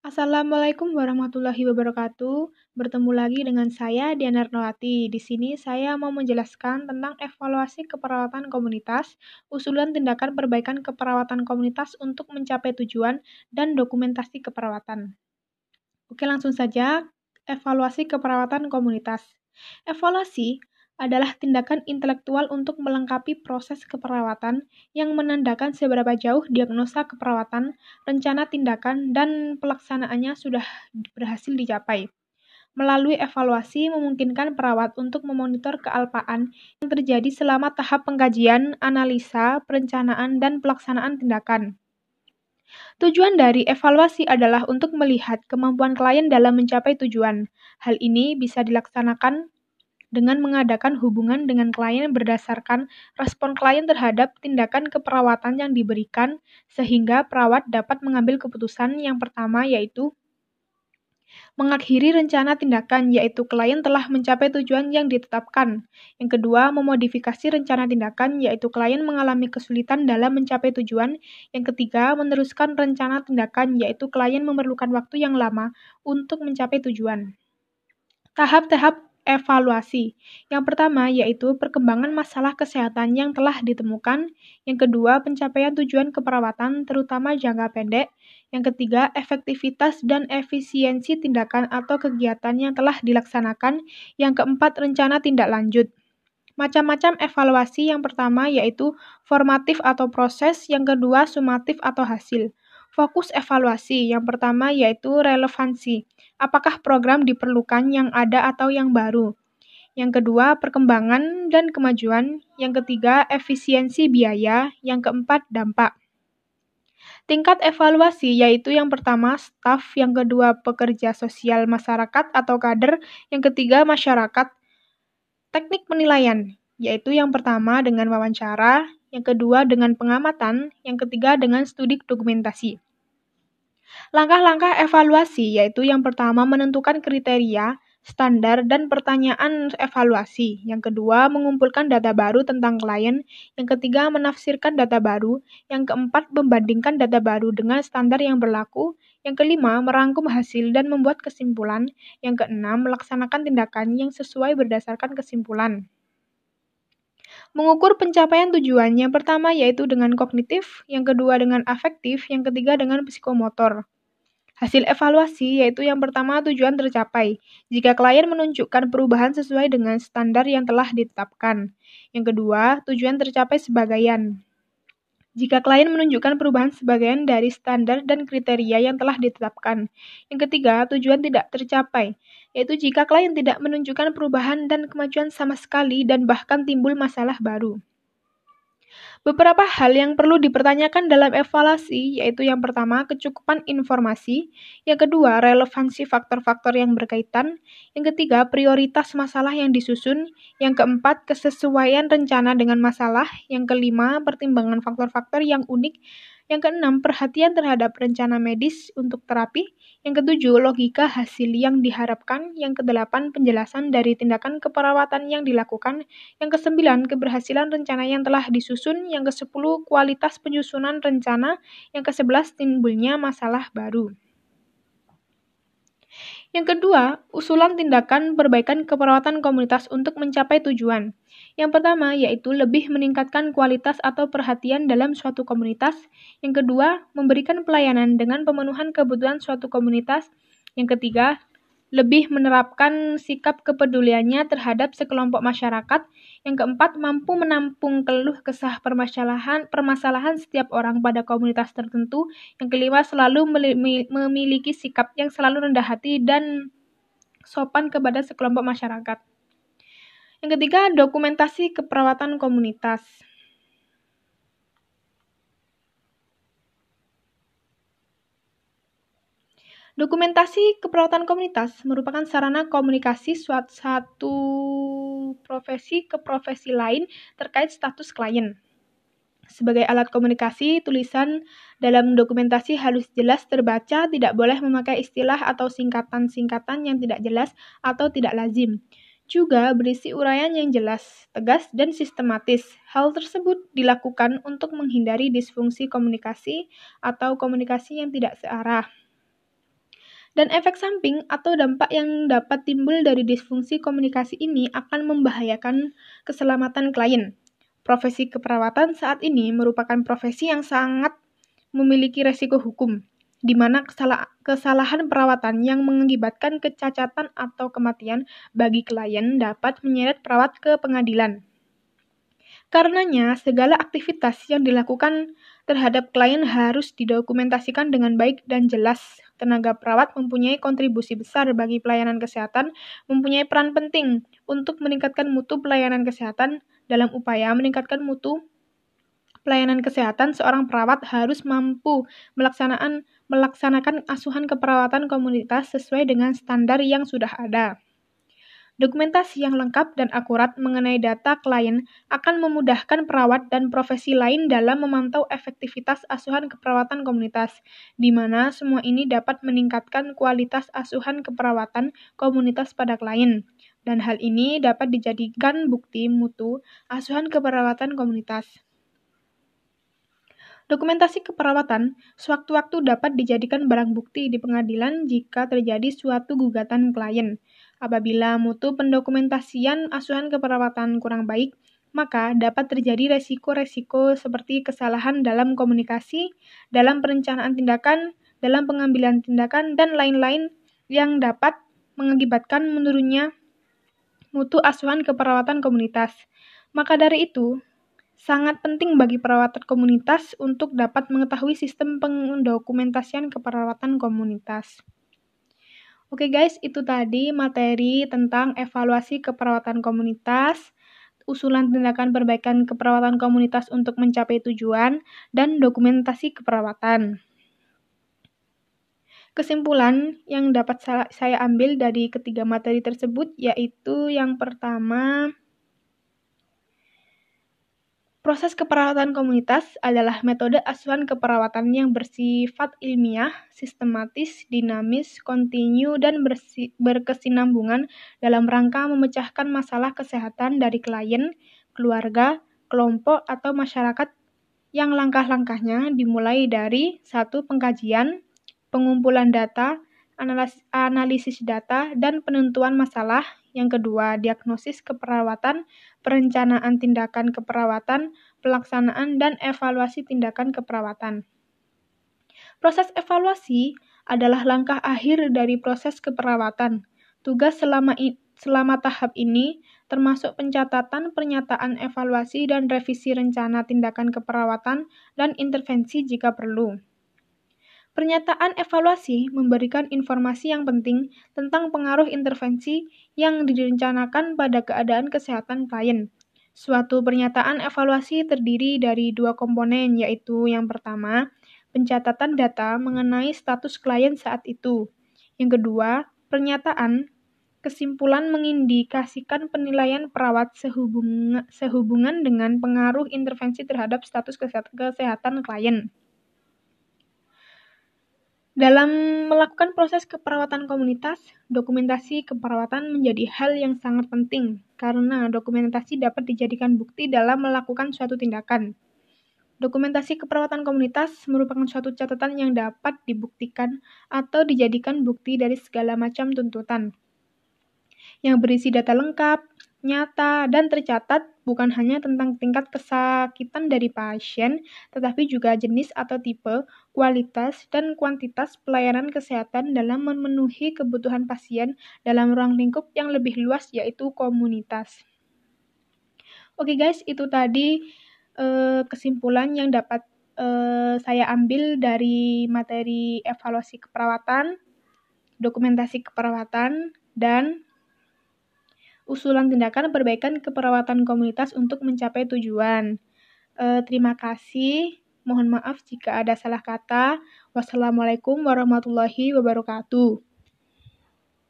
Assalamualaikum warahmatullahi wabarakatuh. Bertemu lagi dengan saya Diana Ernawati. Di sini saya mau menjelaskan tentang evaluasi keperawatan komunitas, usulan tindakan perbaikan keperawatan komunitas untuk mencapai tujuan, dan dokumentasi keperawatan. Oke, langsung saja evaluasi keperawatan komunitas. Evaluasi adalah tindakan intelektual untuk melengkapi proses keperawatan yang menandakan seberapa jauh diagnosa keperawatan, rencana tindakan, dan pelaksanaannya sudah berhasil dicapai. Melalui evaluasi memungkinkan perawat untuk memonitor kealpaan yang terjadi selama tahap pengkajian, analisa, perencanaan, dan pelaksanaan tindakan. Tujuan dari evaluasi adalah untuk melihat kemampuan klien dalam mencapai tujuan. Hal ini bisa dilaksanakan dengan mengadakan hubungan dengan klien berdasarkan respon klien terhadap tindakan keperawatan yang diberikan, sehingga perawat dapat mengambil keputusan yang pertama, yaitu mengakhiri rencana tindakan, yaitu klien telah mencapai tujuan yang ditetapkan. Yang kedua, memodifikasi rencana tindakan, yaitu klien mengalami kesulitan dalam mencapai tujuan. Yang ketiga, meneruskan rencana tindakan, yaitu klien memerlukan waktu yang lama untuk mencapai tujuan. Tahap-tahap evaluasi. Yang pertama yaitu perkembangan masalah kesehatan yang telah ditemukan. Yang kedua, pencapaian tujuan keperawatan terutama jangka pendek. Yang ketiga, efektivitas dan efisiensi tindakan atau kegiatan yang telah dilaksanakan. Yang keempat, rencana tindak lanjut. Macam-macam evaluasi yang pertama yaitu formatif atau proses, yang kedua sumatif atau hasil. Fokus evaluasi yang pertama yaitu relevansi. Apakah program diperlukan yang ada atau yang baru? Yang kedua, perkembangan dan kemajuan. Yang ketiga, efisiensi biaya. Yang keempat, dampak. Tingkat evaluasi yaitu yang pertama staf, yang kedua pekerja sosial masyarakat atau kader, yang ketiga masyarakat. Teknik penilaian yaitu yang pertama dengan wawancara, yang kedua dengan pengamatan, yang ketiga dengan studi dokumentasi. Langkah-langkah evaluasi yaitu yang pertama menentukan kriteria, standar, dan pertanyaan evaluasi. Yang kedua, mengumpulkan data baru tentang klien. Yang ketiga, menafsirkan data baru. Yang keempat, membandingkan data baru dengan standar yang berlaku. Yang kelima, merangkum hasil dan membuat kesimpulan. Yang keenam, melaksanakan tindakan yang sesuai berdasarkan kesimpulan. Mengukur pencapaian tujuan yang pertama yaitu dengan kognitif, yang kedua dengan afektif, yang ketiga dengan psikomotor. Hasil evaluasi yaitu yang pertama tujuan tercapai jika klien menunjukkan perubahan sesuai dengan standar yang telah ditetapkan. Yang kedua, tujuan tercapai sebagian. Jika klien menunjukkan perubahan sebagian dari standar dan kriteria yang telah ditetapkan. Yang ketiga, tujuan tidak tercapai yaitu jika klien tidak menunjukkan perubahan dan kemajuan sama sekali dan bahkan timbul masalah baru. Beberapa hal yang perlu dipertanyakan dalam evaluasi yaitu yang pertama kecukupan informasi, yang kedua relevansi faktor-faktor yang berkaitan, yang ketiga prioritas masalah yang disusun, yang keempat kesesuaian rencana dengan masalah, yang kelima pertimbangan faktor-faktor yang unik yang keenam, perhatian terhadap rencana medis untuk terapi. Yang ketujuh, logika hasil yang diharapkan. Yang kedelapan, penjelasan dari tindakan keperawatan yang dilakukan. Yang kesembilan, keberhasilan rencana yang telah disusun. Yang kesepuluh, kualitas penyusunan rencana. Yang kesebelas, timbulnya masalah baru. Yang kedua, usulan tindakan perbaikan keperawatan komunitas untuk mencapai tujuan. Yang pertama yaitu lebih meningkatkan kualitas atau perhatian dalam suatu komunitas. Yang kedua, memberikan pelayanan dengan pemenuhan kebutuhan suatu komunitas. Yang ketiga, lebih menerapkan sikap kepeduliannya terhadap sekelompok masyarakat. Yang keempat, mampu menampung keluh kesah permasalahan permasalahan setiap orang pada komunitas tertentu. Yang kelima, selalu memiliki sikap yang selalu rendah hati dan sopan kepada sekelompok masyarakat. Yang ketiga, dokumentasi keperawatan komunitas. Dokumentasi keperawatan komunitas merupakan sarana komunikasi suatu profesi ke profesi lain terkait status klien. Sebagai alat komunikasi, tulisan dalam dokumentasi harus jelas terbaca, tidak boleh memakai istilah atau singkatan-singkatan yang tidak jelas atau tidak lazim. Juga berisi uraian yang jelas, tegas, dan sistematis. Hal tersebut dilakukan untuk menghindari disfungsi komunikasi atau komunikasi yang tidak searah. Dan efek samping atau dampak yang dapat timbul dari disfungsi komunikasi ini akan membahayakan keselamatan klien. Profesi keperawatan saat ini merupakan profesi yang sangat memiliki resiko hukum, di mana kesalahan perawatan yang mengakibatkan kecacatan atau kematian bagi klien dapat menyeret perawat ke pengadilan. Karenanya, segala aktivitas yang dilakukan terhadap klien harus didokumentasikan dengan baik dan jelas. Tenaga perawat mempunyai kontribusi besar bagi pelayanan kesehatan, mempunyai peran penting untuk meningkatkan mutu pelayanan kesehatan. Dalam upaya meningkatkan mutu pelayanan kesehatan, seorang perawat harus mampu melaksanakan, asuhan keperawatan komunitas sesuai dengan standar yang sudah ada. Dokumentasi yang lengkap dan akurat mengenai data klien akan memudahkan perawat dan profesi lain dalam memantau efektivitas asuhan keperawatan komunitas, di mana semua ini dapat meningkatkan kualitas asuhan keperawatan komunitas pada klien. Dan hal ini dapat dijadikan bukti mutu asuhan keperawatan komunitas. Dokumentasi keperawatan sewaktu-waktu dapat dijadikan barang bukti di pengadilan jika terjadi suatu gugatan klien. Apabila mutu pendokumentasian asuhan keperawatan kurang baik, maka dapat terjadi resiko-resiko seperti kesalahan dalam komunikasi, dalam perencanaan tindakan, dalam pengambilan tindakan, dan lain-lain yang dapat mengakibatkan menurunnya mutu asuhan keperawatan komunitas. Maka dari itu, sangat penting bagi perawatan komunitas untuk dapat mengetahui sistem pendokumentasian keperawatan komunitas. Oke guys, itu tadi materi tentang evaluasi keperawatan komunitas, usulan tindakan perbaikan keperawatan komunitas untuk mencapai tujuan, dan dokumentasi keperawatan. Kesimpulan yang dapat saya ambil dari ketiga materi tersebut yaitu yang pertama, Proses keperawatan komunitas adalah metode asuhan keperawatan yang bersifat ilmiah, sistematis, dinamis, kontinu, dan berkesinambungan dalam rangka memecahkan masalah kesehatan dari klien, keluarga, kelompok, atau masyarakat yang langkah-langkahnya dimulai dari satu pengkajian, pengumpulan data, analisis data, dan penentuan masalah yang kedua, diagnosis keperawatan, perencanaan tindakan keperawatan, pelaksanaan dan evaluasi tindakan keperawatan. Proses evaluasi adalah langkah akhir dari proses keperawatan. Tugas selama selama tahap ini termasuk pencatatan pernyataan evaluasi dan revisi rencana tindakan keperawatan dan intervensi jika perlu. Pernyataan evaluasi memberikan informasi yang penting tentang pengaruh intervensi yang direncanakan pada keadaan kesehatan klien. Suatu pernyataan evaluasi terdiri dari dua komponen, yaitu yang pertama, pencatatan data mengenai status klien saat itu. Yang kedua, pernyataan kesimpulan mengindikasikan penilaian perawat sehubungan, sehubungan dengan pengaruh intervensi terhadap status kesehatan klien. Dalam melakukan proses keperawatan komunitas, dokumentasi keperawatan menjadi hal yang sangat penting karena dokumentasi dapat dijadikan bukti dalam melakukan suatu tindakan. Dokumentasi keperawatan komunitas merupakan suatu catatan yang dapat dibuktikan atau dijadikan bukti dari segala macam tuntutan yang berisi data lengkap, nyata, dan tercatat bukan hanya tentang tingkat kesakitan dari pasien, tetapi juga jenis atau tipe, kualitas, dan kuantitas pelayanan kesehatan dalam memenuhi kebutuhan pasien dalam ruang lingkup yang lebih luas, yaitu komunitas. Oke guys, itu tadi eh, kesimpulan yang dapat eh, saya ambil dari materi evaluasi keperawatan, dokumentasi keperawatan, dan usulan tindakan perbaikan keperawatan komunitas untuk mencapai tujuan. E, terima kasih. Mohon maaf jika ada salah kata. Wassalamualaikum warahmatullahi wabarakatuh.